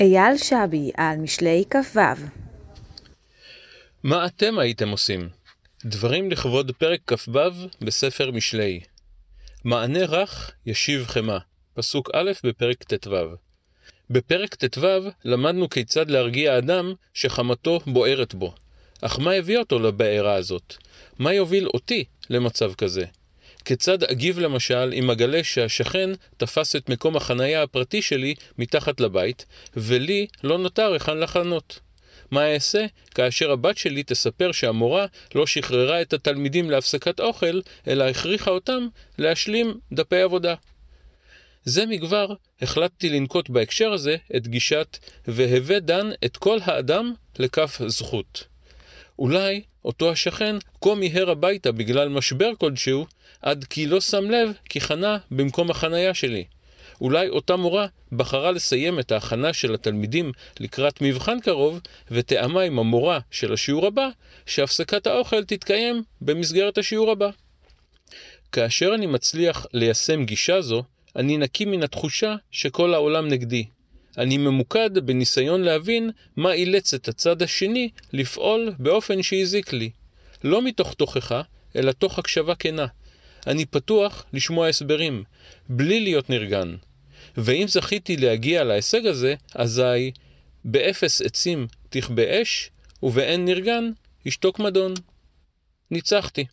אייל שבי על משלי כ"ו מה אתם הייתם עושים? דברים לכבוד פרק כ"ו בספר משלי. מענה רך ישיב חמה, פסוק א' בפרק ט"ו. בפרק ט"ו למדנו כיצד להרגיע אדם שחמתו בוערת בו. אך מה הביא אותו לבעירה הזאת? מה יוביל אותי למצב כזה? כיצד אגיב למשל אם אגלה שהשכן תפס את מקום החנייה הפרטי שלי מתחת לבית, ולי לא נותר היכן לחנות? מה אעשה כאשר הבת שלי תספר שהמורה לא שחררה את התלמידים להפסקת אוכל, אלא הכריחה אותם להשלים דפי עבודה? זה מכבר החלטתי לנקוט בהקשר הזה את גישת והווה דן את כל האדם לכף זכות. אולי אותו השכן כה מיהר הביתה בגלל משבר כלשהו, עד כי לא שם לב כי חנה במקום החניה שלי. אולי אותה מורה בחרה לסיים את ההכנה של התלמידים לקראת מבחן קרוב, ותאמה עם המורה של השיעור הבא, שהפסקת האוכל תתקיים במסגרת השיעור הבא. כאשר אני מצליח ליישם גישה זו, אני נקי מן התחושה שכל העולם נגדי. אני ממוקד בניסיון להבין מה אילץ את הצד השני לפעול באופן שהזיק לי. לא מתוך תוכחה, אלא תוך הקשבה כנה. אני פתוח לשמוע הסברים, בלי להיות נרגן. ואם זכיתי להגיע להישג הזה, אזי באפס עצים תכבה אש, ובאין נרגן ישתוק מדון. ניצחתי.